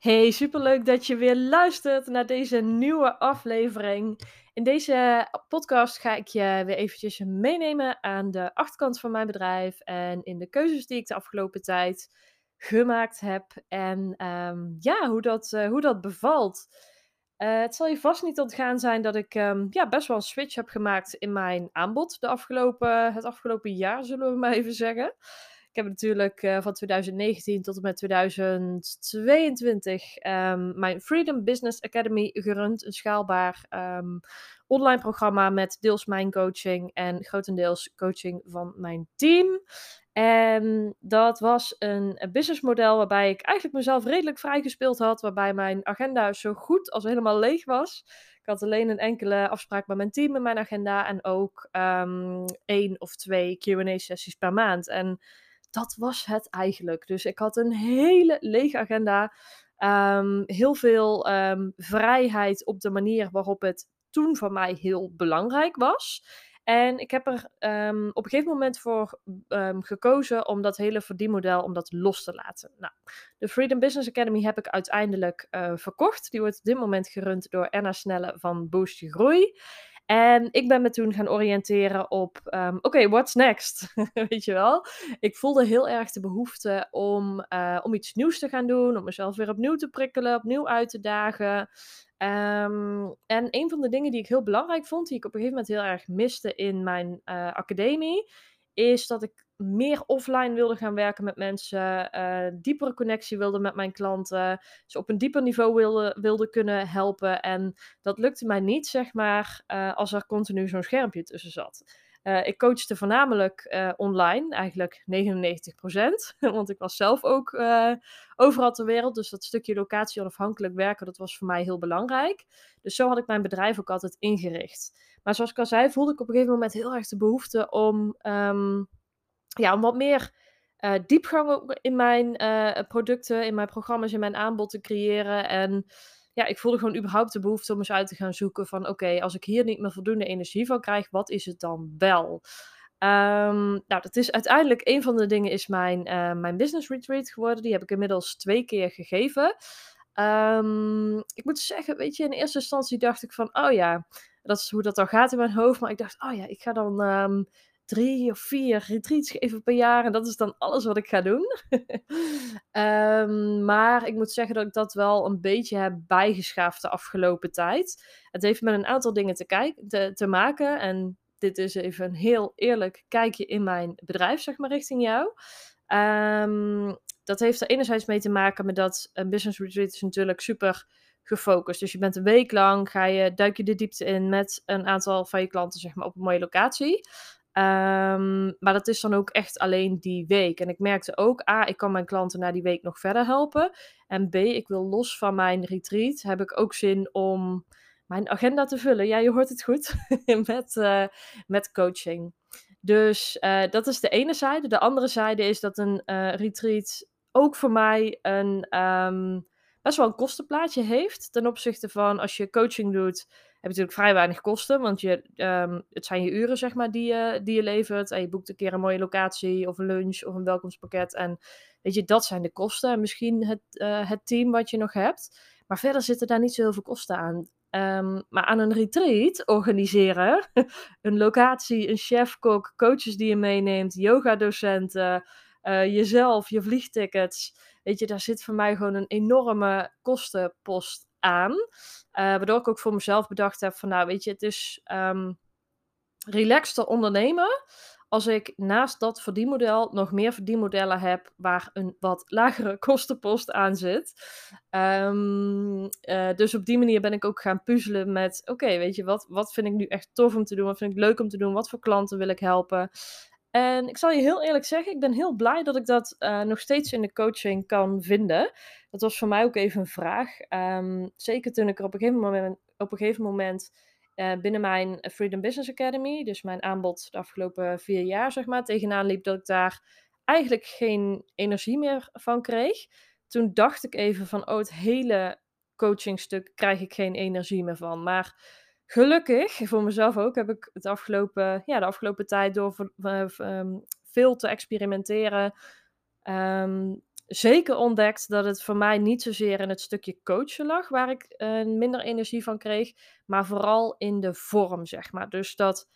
Hey, superleuk dat je weer luistert naar deze nieuwe aflevering. In deze podcast ga ik je weer eventjes meenemen aan de achterkant van mijn bedrijf en in de keuzes die ik de afgelopen tijd gemaakt heb en ehm, ja, hoe dat, eh, hoe dat bevalt. Eh, het zal je vast niet ontgaan zijn dat ik ehm, ja, best wel een switch heb gemaakt in mijn aanbod de afgelopen, het afgelopen jaar, zullen we maar even zeggen. Ik heb natuurlijk uh, van 2019 tot en met 2022 um, ehm, mijn Freedom Business Academy gerund. Een schaalbaar um, online programma met deels mijn coaching en grotendeels coaching van mijn team. En dat was een businessmodel waarbij ik eigenlijk mezelf redelijk vrijgespeeld had. Waarbij mijn agenda zo goed als helemaal leeg was. Ik had alleen een enkele afspraak met mijn team in mijn agenda. En ook um, één of twee QA-sessies per maand. En dat was het eigenlijk. Dus ik had een hele lege agenda. Um, heel veel um, vrijheid op de manier waarop het toen voor mij heel belangrijk was. En ik heb er um, op een gegeven moment voor gekozen om dat hele verdienmodel om dat los te laten. Nou, de Freedom Business Academy heb ik uiteindelijk uh, verkocht. Die wordt op dit moment gerund door Erna Snelle van Boost Groei. En ik ben me toen gaan oriënteren op, um, oké, what's next? Weet je wel? Ik voelde heel erg de behoefte om, uh, om iets nieuws te gaan doen, om mezelf weer opnieuw te prikkelen, opnieuw uit te dagen. Um, en een van de dingen die ik heel belangrijk vond, die ik op een gegeven moment heel erg miste in mijn uh, academie, is dat ik meer offline wilde gaan werken met mensen, uh, diepere connectie wilde met mijn klanten, ze op een dieper niveau wilde, wilde kunnen helpen. En dat lukte mij niet, zeg maar, uh, als er continu zo'n schermpje tussen zat. Uh, ik coachte voornamelijk online, eigenlijk 99%, want ik was zelf ook overal ter wereld. Dus dat stukje locatie onafhankelijk werken, dat was voor mij heel belangrijk. Dus zo had ik mijn bedrijf ook altijd ingericht. Maar zoals ik al zei, voelde ik op een gegeven moment heel erg de behoefte om... Um, ja, om wat meer uh, diepgang in mijn producten, in mijn programma's, in mijn aanbod te creëren. En ja, ik voelde gewoon überhaupt de behoefte om eens uit te gaan zoeken van oké, als ik hier niet meer voldoende energie van krijg, wat is het dan wel? Um, nou, dat is uiteindelijk een van de dingen is mijn, uh, mijn business retreat geworden. Die heb ik inmiddels twee keer gegeven. Um, ik moet zeggen, weet je, in eerste instantie dacht ik van, oh ja, dat is hoe dat dan gaat in mijn hoofd. Maar ik dacht, oh ja, ik ga dan um, drie of vier retreats geven per jaar. En dat is dan alles wat ik ga doen. um, maar ik moet zeggen dat ik dat wel een beetje heb bijgeschaafd de afgelopen tijd. Het heeft met een aantal dingen te, kijken, te, te maken. En dit is even een heel eerlijk kijkje in mijn bedrijf, zeg maar, richting jou. Um, dat heeft er enerzijds mee te maken met dat een business retreat is natuurlijk super gefocust. Dus je bent een week lang, ga je, duik je de diepte in met een aantal van je klanten, zeg maar, op een mooie locatie. Um, maar dat is dan ook echt alleen die week. En ik merkte ook, A, ik kan mijn klanten na die week nog verder helpen. En B, ik wil los van mijn retreat, heb ik ook zin om mijn agenda te vullen. Ja, je hoort het goed, met, uh, met coaching. Dus uh, dat is de ene zijde. De andere zijde is dat een uh, retreat ook voor mij een um, best wel een kostenplaatje heeft. Ten opzichte van als je coaching doet, natuurlijk vrij weinig kosten. Want je, um, het zijn je uren, zeg maar, die je, die je levert. En je boekt een keer een mooie locatie of een lunch of een welkomstpakket. En weet je, dat zijn de kosten. En misschien het, uh, het team wat je nog hebt. Maar verder zitten daar niet zo heel veel kosten aan. Um, maar aan een retreat organiseren, een locatie, een chef-kok, coaches die je meeneemt, yoga-docenten, uh, jezelf, je vliegtickets. Weet je, daar zit voor mij gewoon een enorme kostenpost aan. Uh, waardoor ik ook voor mezelf bedacht heb van, nou weet je, het is um, relaxed te ondernemen als ik naast dat verdienmodel nog meer verdienmodellen heb waar een wat lagere kostenpost aan zit. Um, uh, dus op die manier ben ik ook gaan puzzelen met: oké, weet je wat, wat vind ik nu echt tof om te doen? Wat vind ik leuk om te doen? Wat voor klanten wil ik helpen? En ik zal je heel eerlijk zeggen, ik ben heel blij dat ik dat uh, nog steeds in de coaching kan vinden. Dat was voor mij ook even een vraag. Um, zeker toen ik er op een gegeven moment, op een gegeven moment uh, binnen mijn Freedom Business Academy, dus mijn aanbod de afgelopen vier jaar, zeg maar, tegenaan liep dat ik daar eigenlijk geen energie meer van kreeg. Toen dacht ik even van, oh, het hele coachingstuk krijg ik geen energie meer van. Maar gelukkig, voor mezelf ook, heb ik het afgelopen, ja, de afgelopen tijd door uh, um, veel te experimenteren, um, zeker ontdekt dat het voor mij niet zozeer in het stukje coachen lag, waar ik uh, minder energie van kreeg, maar vooral in de vorm, zeg maar. Dus dat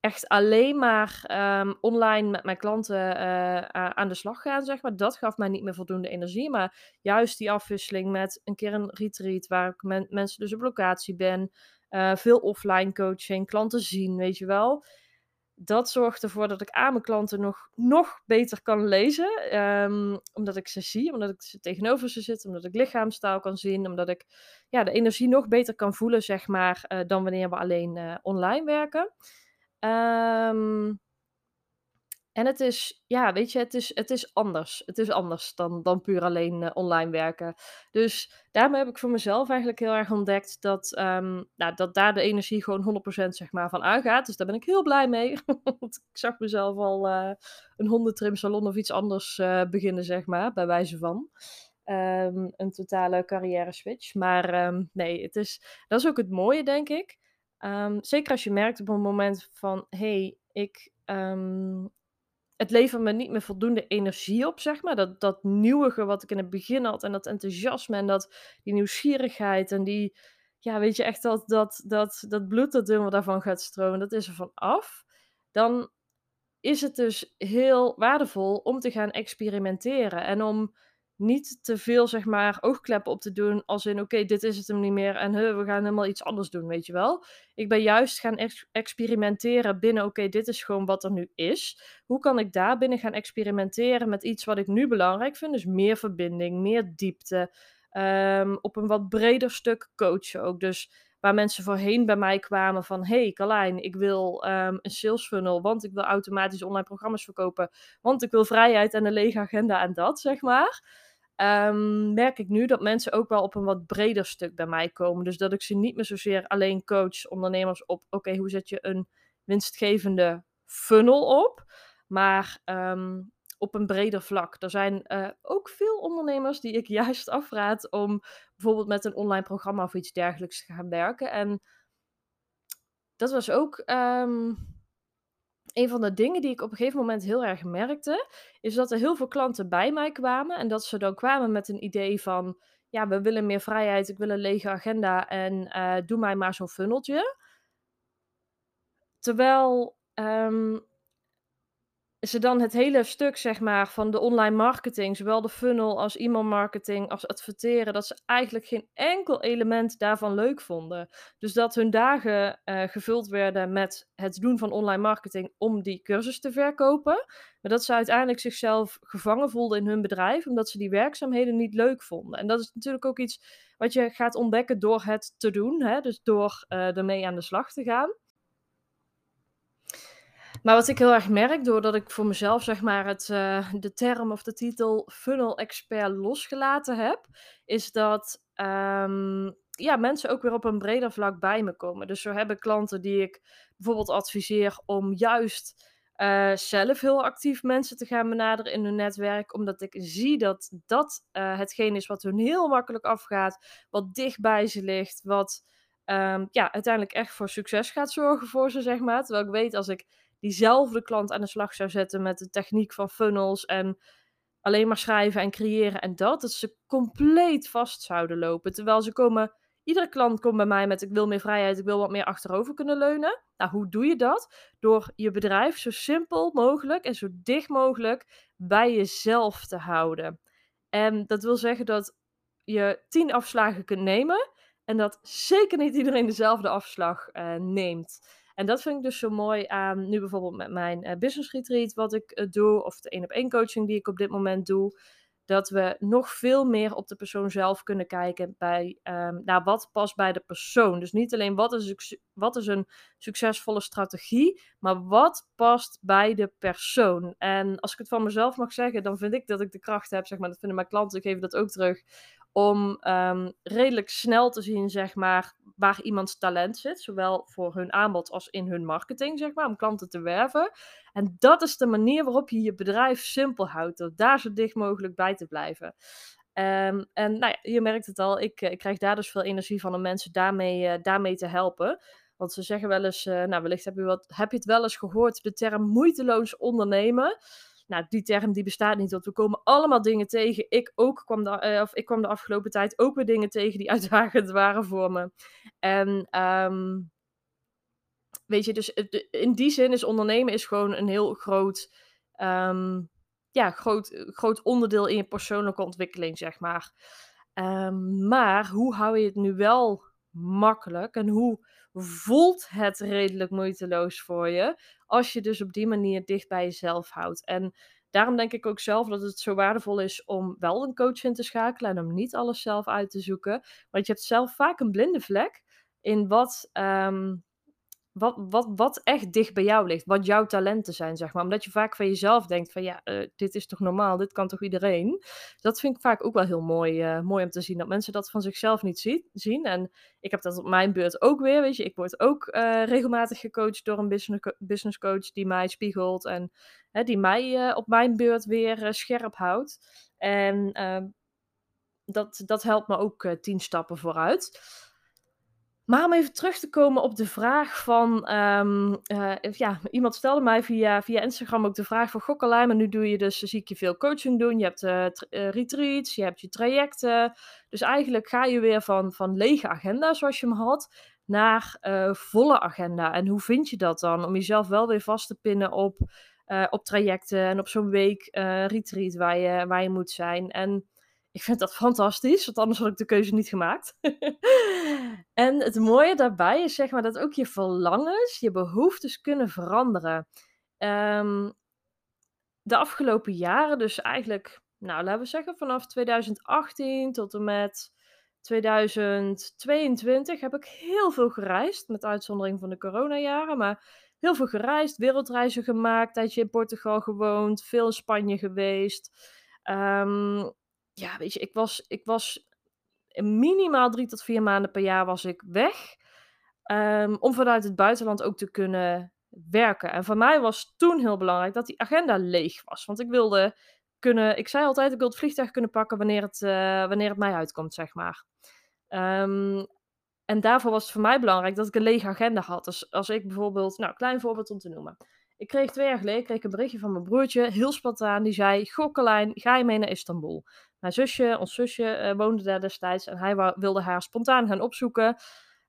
echt alleen maar um, online met mijn klanten uh, aan de slag gaan, zeg maar. Dat gaf mij niet meer voldoende energie. Maar juist die afwisseling met een keer een retreat, waar ik met mensen dus op locatie ben. Uh, veel offline coaching, klanten zien, weet je wel dat zorgt ervoor dat ik aan mijn klanten nog, nog beter kan lezen. Um, omdat ik ze zie, omdat ik ze tegenover ze zit, omdat ik lichaamstaal kan zien, omdat ik ja, de energie nog beter kan voelen, zeg maar, uh, dan wanneer we alleen uh, online werken. Um, en het is, ja, weet je, het is, het is anders. Het is anders dan, dan puur alleen uh, online werken. Dus daarmee heb ik voor mezelf eigenlijk heel erg ontdekt dat, um, nou, dat daar de energie gewoon 100% zeg maar, van aangaat. Dus daar ben ik heel blij mee. Want ik zag mezelf al uh, een hondentrimsalon of iets anders uh, beginnen, zeg maar, bij wijze van. Um, een totale carrière switch. Maar um, nee, het is, dat is ook het mooie, denk ik. zeker als je merkt op een moment van, hey, ik, het levert me niet meer voldoende energie op, zeg maar. Dat, dat nieuwige wat ik in het begin had en dat enthousiasme en dat, die nieuwsgierigheid en die, ja, weet je, echt dat, dat, dat, dat bloed dat helemaal daarvan gaat stromen, dat is er van af. Dan is het dus heel waardevol om te gaan experimenteren en om niet te veel, zeg maar, oogkleppen op te doen. Als in, oké, dit is het hem niet meer en we gaan helemaal iets anders doen, weet je wel. Ik ben juist gaan ex experimenteren binnen, oké, dit is gewoon wat er nu is. Hoe kan ik daar binnen gaan experimenteren met iets wat ik nu belangrijk vind? Dus meer verbinding, meer diepte. Um, op een wat breder stuk coachen ook. Dus waar mensen voorheen bij mij kwamen van... hey Carlijn, ik wil um, een sales funnel, want ik wil automatisch online programma's verkopen. Want ik wil vrijheid en een lege agenda en dat, zeg maar um, merk ik nu dat mensen ook wel op een wat breder stuk bij mij komen. Dus dat ik ze niet meer zozeer alleen coach ondernemers op, oké, hoe zet je een winstgevende funnel op? Maar um, op een breder vlak. Er zijn uh, ook veel ondernemers die ik juist afraad om bijvoorbeeld met een online programma of iets dergelijks te gaan werken. En dat was ook um, een van de dingen die ik op een gegeven moment heel erg merkte, is dat er heel veel klanten bij mij kwamen en dat ze dan kwamen met een idee van, ja, we willen meer vrijheid, ik wil een lege agenda en uh, doe mij maar zo'n funneltje. Terwijl um, ze dan het hele stuk, zeg maar, van de online marketing, zowel de funnel als e-mailmarketing, als adverteren, dat ze eigenlijk geen enkel element daarvan leuk vonden. Dus dat hun dagen uh, gevuld werden met het doen van online marketing om die cursus te verkopen. Maar dat ze uiteindelijk zichzelf gevangen voelden in hun bedrijf, omdat ze die werkzaamheden niet leuk vonden. En dat is natuurlijk ook iets wat je gaat ontdekken door het te doen, hè? dus door uh, ermee aan de slag te gaan. Maar wat ik heel erg merk, doordat ik voor mezelf zeg maar het, uh, de term of de titel funnel expert losgelaten heb, is dat um, ja, mensen ook weer op een breder vlak bij me komen. Dus zo hebben klanten die ik bijvoorbeeld adviseer om juist uh, zelf heel actief mensen te gaan benaderen in hun netwerk, omdat ik zie dat dat uh, hetgeen is wat hun heel makkelijk afgaat, wat dicht bij ze ligt, wat um, ja, uiteindelijk echt voor succes gaat zorgen voor ze, zeg maar. Terwijl ik weet als ik diezelfde klant aan de slag zou zetten met de techniek van funnels en alleen maar schrijven en creëren en dat, dat ze compleet vast zouden lopen. Terwijl ze komen, iedere klant komt bij mij met ik wil meer vrijheid, ik wil wat meer achterover kunnen leunen. Nou, hoe doe je dat? Door je bedrijf zo simpel mogelijk en zo dicht mogelijk bij jezelf te houden. En dat wil zeggen dat je tien afslagen kunt nemen en dat zeker niet iedereen dezelfde afslag uh, neemt. En dat vind ik dus zo mooi aan nu bijvoorbeeld met mijn uh, business retreat wat ik uh, doe, of de één op één coaching die ik op dit moment doe. Dat we nog veel meer op de persoon zelf kunnen kijken bij um, nou, wat past bij de persoon. Dus niet alleen wat is, wat is een succesvolle strategie, maar wat past bij de persoon. En als ik het van mezelf mag zeggen, dan vind ik dat ik de kracht heb, zeg maar, dat vinden mijn klanten, geven dat ook terug, om um, redelijk snel te zien, zeg maar, waar iemands talent zit. Zowel voor hun aanbod als in hun marketing, zeg maar, om klanten te werven. En dat is de manier waarop je je bedrijf simpel houdt, door daar zo dicht mogelijk bij te blijven. Um, en nou ja, je merkt het al, ik, ik, krijg daar dus veel energie van om mensen daarmee, uh, daarmee te helpen. Want ze zeggen wel eens, uh, nou wellicht heb je, wat, heb je het wel eens gehoord, de term moeiteloos ondernemen. Nou, die term die bestaat niet, want we komen allemaal dingen tegen. Ik ook kwam de, of ik kwam de afgelopen tijd ook weer dingen tegen die uitdagend waren voor me. En ehm, weet je, dus in die zin is ondernemen is gewoon een heel groot, ehm, ja, groot, groot onderdeel in je persoonlijke ontwikkeling, zeg maar. Ehm, maar hoe hou je het nu wel makkelijk en hoe voelt het redelijk moeiteloos voor je als je dus op die manier dicht bij jezelf houdt? En daarom denk ik ook zelf dat het zo waardevol is om wel een coach in te schakelen en om niet alles zelf uit te zoeken. Want je hebt zelf vaak een blinde vlek in wat, ehm, wat, wat, wat echt dicht bij jou ligt. Wat jouw talenten zijn, zeg maar. Omdat je vaak van jezelf denkt van ja, uh, dit is toch normaal, dit kan toch iedereen. Dat vind ik vaak ook wel heel mooi, uh, mooi om te zien. Dat mensen dat van zichzelf niet zie, zien. En ik heb dat op mijn beurt ook weer, weet je. Ik word ook uh, regelmatig gecoacht door een business, coach die mij spiegelt. En die mij op mijn beurt weer scherp houdt. En ehm, dat, dat helpt me ook tien stappen vooruit. Maar om even terug te komen op de vraag van, um, uh, ja, iemand stelde mij via, via Instagram ook de vraag van, Gokkelijn, maar nu doe je dus, zie ik je veel coaching doen, je hebt uh, retreats, je hebt je trajecten, dus eigenlijk ga je weer van, van lege agenda, zoals je hem had, naar volle agenda. En hoe vind je dat dan, om jezelf wel weer vast te pinnen op, op trajecten en op zo'n week retreat waar je, waar je moet zijn. En ik vind dat fantastisch, want anders had ik de keuze niet gemaakt. en het mooie daarbij is zeg maar dat ook je verlangens, je behoeftes kunnen veranderen. Um, de afgelopen jaren, dus eigenlijk, nou laten we zeggen vanaf 2018 tot en met 2022 heb ik heel veel gereisd, met uitzondering van de coronajaren, maar heel veel gereisd, wereldreizen gemaakt, tijdje in Portugal gewoond, veel in Spanje geweest. Um, ja, weet je, ik was, ik was minimaal drie tot vier maanden per jaar was ik weg. Um, om vanuit het buitenland ook te kunnen werken. En voor mij was toen heel belangrijk dat die agenda leeg was. Want ik wilde kunnen, ik zei altijd, ik wil het vliegtuig kunnen pakken wanneer het, uh, wanneer het mij uitkomt, zeg maar. Um, en daarvoor was het voor mij belangrijk dat ik een lege agenda had. Dus als ik bijvoorbeeld, nou, klein voorbeeld om te noemen. Ik kreeg twee jaar geleden kreeg een berichtje van mijn broertje, heel spontaan, die zei: Gokkelijn, ga je mee naar Istanbul? Mijn zusje, ons zusje, uh, woonde daar destijds en hij wilde haar spontaan gaan opzoeken.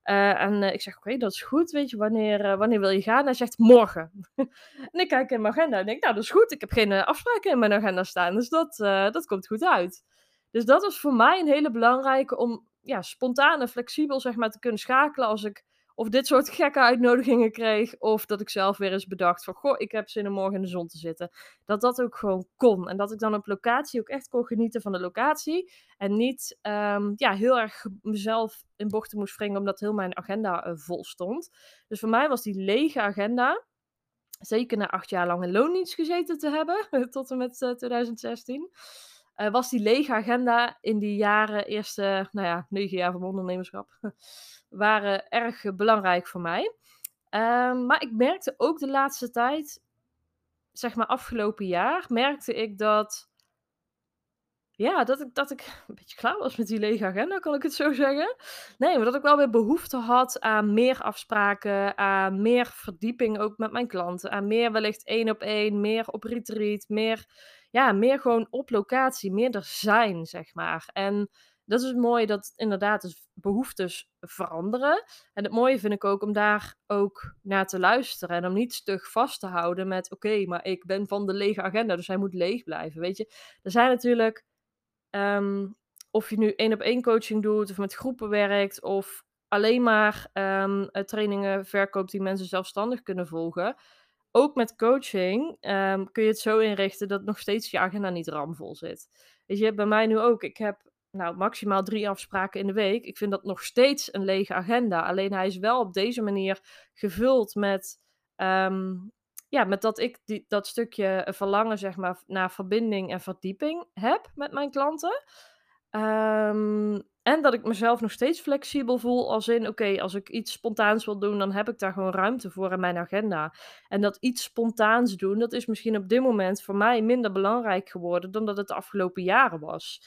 Uh, en uh, ik zeg, oké, dat is goed, weet je, wanneer, wanneer wil je gaan? Hij zegt, morgen. en ik kijk in mijn agenda en denk, nou, dat is goed, ik heb geen afspraken in mijn agenda staan, dus dat, dat komt goed uit. Dus dat was voor mij een hele belangrijke om ja, spontaan en flexibel, zeg maar, te kunnen schakelen als ik of dit soort gekke uitnodigingen kreeg. Of dat ik zelf weer eens bedacht van, goh, ik heb zin om morgen in de zon te zitten. Dat dat ook gewoon kon. En dat ik dan op locatie ook echt kon genieten van de locatie. En niet um, ja, heel erg mezelf in bochten moest wringen omdat heel mijn agenda uh, vol stond. Dus voor mij was die lege agenda, zeker na acht jaar lang in loondienst gezeten te hebben, tot en met uh, 2016... Uh, was die lege agenda in die jaren, eerste, nou ja, negen jaar van ondernemerschap, waren erg belangrijk voor mij. Um, maar ik merkte ook de laatste tijd, zeg maar afgelopen jaar, merkte ik dat. Ja, dat ik, dat ik een beetje klaar was met die lege agenda, kan ik het zo zeggen. Nee, maar dat ik wel weer behoefte had aan meer afspraken, aan meer verdieping ook met mijn klanten, aan meer wellicht één op één, meer op retreat, meer, ja, meer gewoon op locatie, meer er zijn, zeg maar. En dat is het mooie dat inderdaad dus behoeftes veranderen. En het mooie vind ik ook om daar ook naar te luisteren. En om niet stug vast te houden met: oké, maar ik ben van de lege agenda, dus hij moet leeg blijven. Weet je, er zijn natuurlijk. Ehm, of je nu één op één coaching doet, of met groepen werkt, of alleen maar um, trainingen verkoopt die mensen zelfstandig kunnen volgen. Ook met coaching um, kun je het zo inrichten dat nog steeds je agenda niet ramvol zit. Weet je, bij mij nu ook. Ik heb nou, maximaal drie afspraken in de week. Ik vind dat nog steeds een lege agenda. Alleen hij is wel op deze manier gevuld met, um, ja, met dat ik die, dat stukje verlangen zeg maar, naar verbinding en verdieping heb met mijn klanten. Um, en dat ik mezelf nog steeds flexibel voel, als in, oké, als ik iets spontaans wil doen, dan heb ik daar gewoon ruimte voor in mijn agenda. En dat iets spontaans doen, dat is misschien op dit moment voor mij minder belangrijk geworden dan dat het de afgelopen jaren was.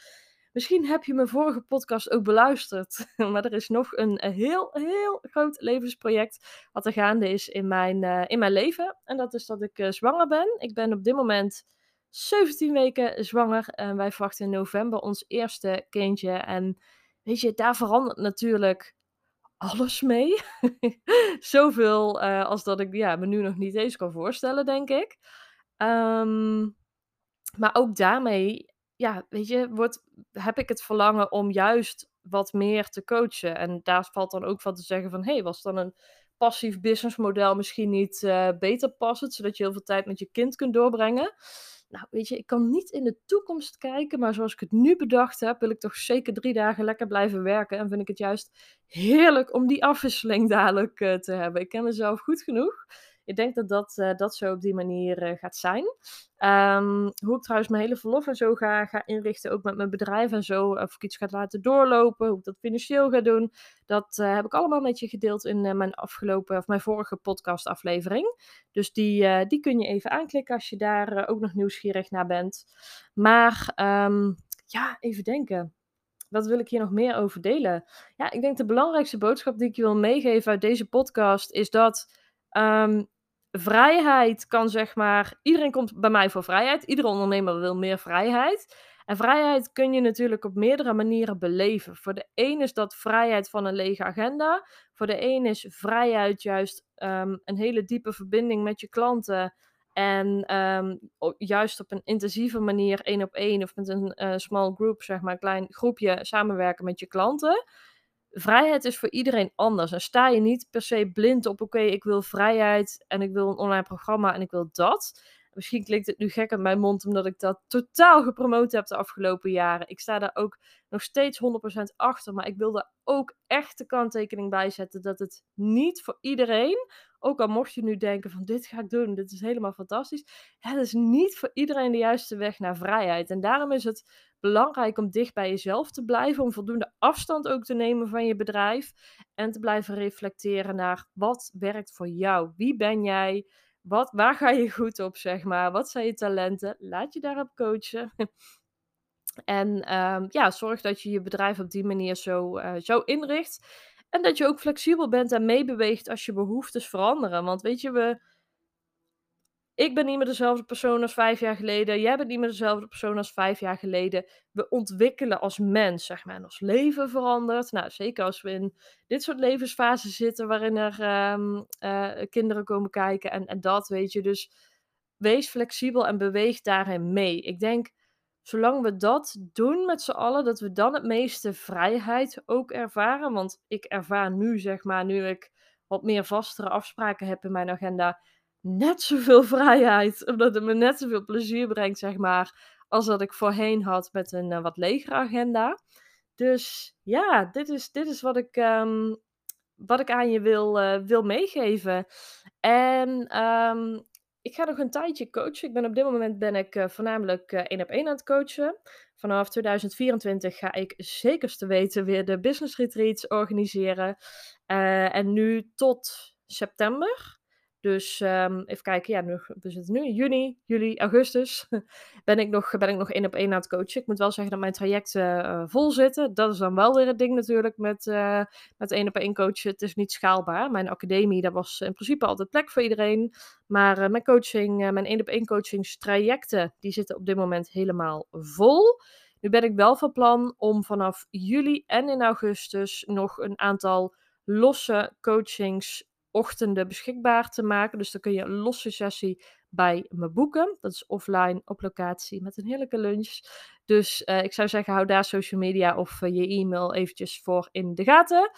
Misschien heb je mijn vorige podcast ook beluisterd. Maar er is nog een heel, heel groot levensproject wat er gaande is in mijn, uh, in mijn leven. En dat is dat ik uh, zwanger ben. Ik ben op dit moment 17 weken zwanger. En wij verwachten in november ons eerste kindje. En weet je, daar verandert natuurlijk alles mee. Zoveel uh, als dat ik ja, me nu nog niet eens kan voorstellen, denk ik. Um, maar ook daarmee, ja, weet je, wordt, heb ik het verlangen om juist wat meer te coachen. En daar valt dan ook van te zeggen van, hé, hey, was dan een passief businessmodel misschien niet uh, beter passend, zodat je heel veel tijd met je kind kunt doorbrengen? Nou, weet je, ik kan niet in de toekomst kijken, maar zoals ik het nu bedacht heb, wil ik toch zeker drie dagen lekker blijven werken. En vind ik het juist heerlijk om die afwisseling dadelijk uh, te hebben. Ik ken mezelf goed genoeg ik denk dat dat, uh, dat zo op die manier uh, gaat zijn. Um, hoe ik trouwens mijn hele verlof en zo ga, ga inrichten, ook met mijn bedrijf en zo. Of ik iets ga laten doorlopen, hoe ik dat financieel ga doen. Dat uh, heb ik allemaal met je gedeeld in mijn afgelopen, of mijn vorige podcastaflevering. Dus die, die kun je even aanklikken als je daar ook nog nieuwsgierig naar bent. Maar um, ja, even denken. Wat wil ik hier nog meer over delen? Ja, ik denk de belangrijkste boodschap die ik je wil meegeven uit deze podcast is dat um, vrijheid kan zeg maar. Iedereen komt bij mij voor vrijheid. Iedere ondernemer wil meer vrijheid. En vrijheid kun je natuurlijk op meerdere manieren beleven. Voor de een is dat vrijheid van een lege agenda. Voor de een is vrijheid juist um, een hele diepe verbinding met je klanten. En um, juist op een intensieve manier, één op één of met een uh, small group, zeg maar, een klein groepje samenwerken met je klanten vrijheid is voor iedereen anders. En sta je niet per se blind op, oké, ik wil vrijheid en ik wil een online programma en ik wil dat. Misschien klinkt het nu gek aan mijn mond, omdat ik dat totaal gepromoot heb de afgelopen jaren. Ik sta daar ook nog steeds 100% achter, maar ik wil daar ook echt de kanttekening bij zetten dat het niet voor iedereen, ook al mocht je nu denken van dit ga ik doen, dit is helemaal fantastisch, het is niet voor iedereen de juiste weg naar vrijheid. En daarom is het belangrijk om dicht bij jezelf te blijven, om voldoende afstand ook te nemen van je bedrijf en te blijven reflecteren naar wat werkt voor jou. Wie ben jij? Wat, waar ga je goed op, zeg maar? Wat zijn je talenten? Laat je daarop coachen. en um, ja, zorg dat je je bedrijf op die manier zo, uh, zo inricht. En dat je ook flexibel bent en meebeweegt als je behoeftes veranderen. Want weet je, we, ik ben niet meer dezelfde persoon als vijf jaar geleden. Jij bent niet meer dezelfde persoon als vijf jaar geleden. We ontwikkelen als mens, zeg maar. En ons leven verandert. Nou, zeker als we in dit soort levensfasen zitten waarin er um, uh, kinderen komen kijken en, en dat, weet je. Dus wees flexibel en beweeg daarin mee. Ik denk, zolang we dat doen met z'n allen, dat we dan het meeste vrijheid ook ervaren. Want ik ervaar nu, zeg maar, nu ik wat meer vastere afspraken heb in mijn agenda net zoveel vrijheid. Omdat het me net zoveel plezier brengt, zeg maar. Als dat ik voorheen had met een uh, wat legere agenda. Dus ja, dit is, dit is wat, ik, um, wat ik aan je wil, uh, wil meegeven. En um, ik ga nog een tijdje coachen. Ik ben op dit moment ben ik uh, voornamelijk één op één aan het coachen. Vanaf 2024 ga ik zekerste weten weer de business retreats organiseren. en nu tot september dus um, even kijken, ja, nu, we zitten nu in juni, juli, augustus. ben ik nog, ben ik nog één op één aan het coachen. Ik moet wel zeggen dat mijn trajecten uh, vol zitten. Dat is dan wel weer het ding natuurlijk met, uh, met één op één coachen. Het is niet schaalbaar. Mijn academie, daar was in principe altijd plek voor iedereen. Maar mijn coaching, mijn één op één coachingstrajecten, die zitten op dit moment helemaal vol. Nu ben ik wel van plan om vanaf juli en in augustus nog een aantal losse coachings ochtenden beschikbaar te maken. Dus dan kun je een losse sessie bij me boeken. Dat is offline op locatie met een heerlijke lunch. Dus uh, ik zou zeggen, hou daar social media of uh, je e-mail eventjes voor in de gaten.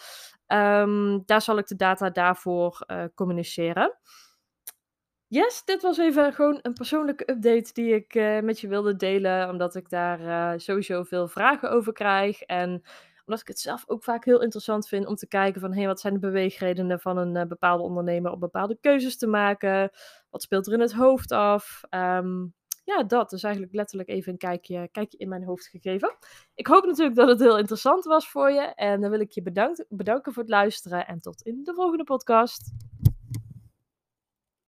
Um, daar zal ik de data daarvoor uh, communiceren. Yes, dit was even gewoon een persoonlijke update die ik met je wilde delen. Omdat ik daar sowieso veel vragen over krijg. En omdat ik het zelf ook vaak heel interessant vind om te kijken van... hé, wat zijn de beweegredenen van een uh, bepaalde ondernemer om bepaalde keuzes te maken? Wat speelt er in het hoofd af? Um, ja, dat is eigenlijk letterlijk even een kijkje, kijkje in mijn hoofd gegeven. Ik hoop natuurlijk dat het heel interessant was voor je. En dan wil ik je bedankt, bedanken voor het luisteren. En tot in de volgende podcast.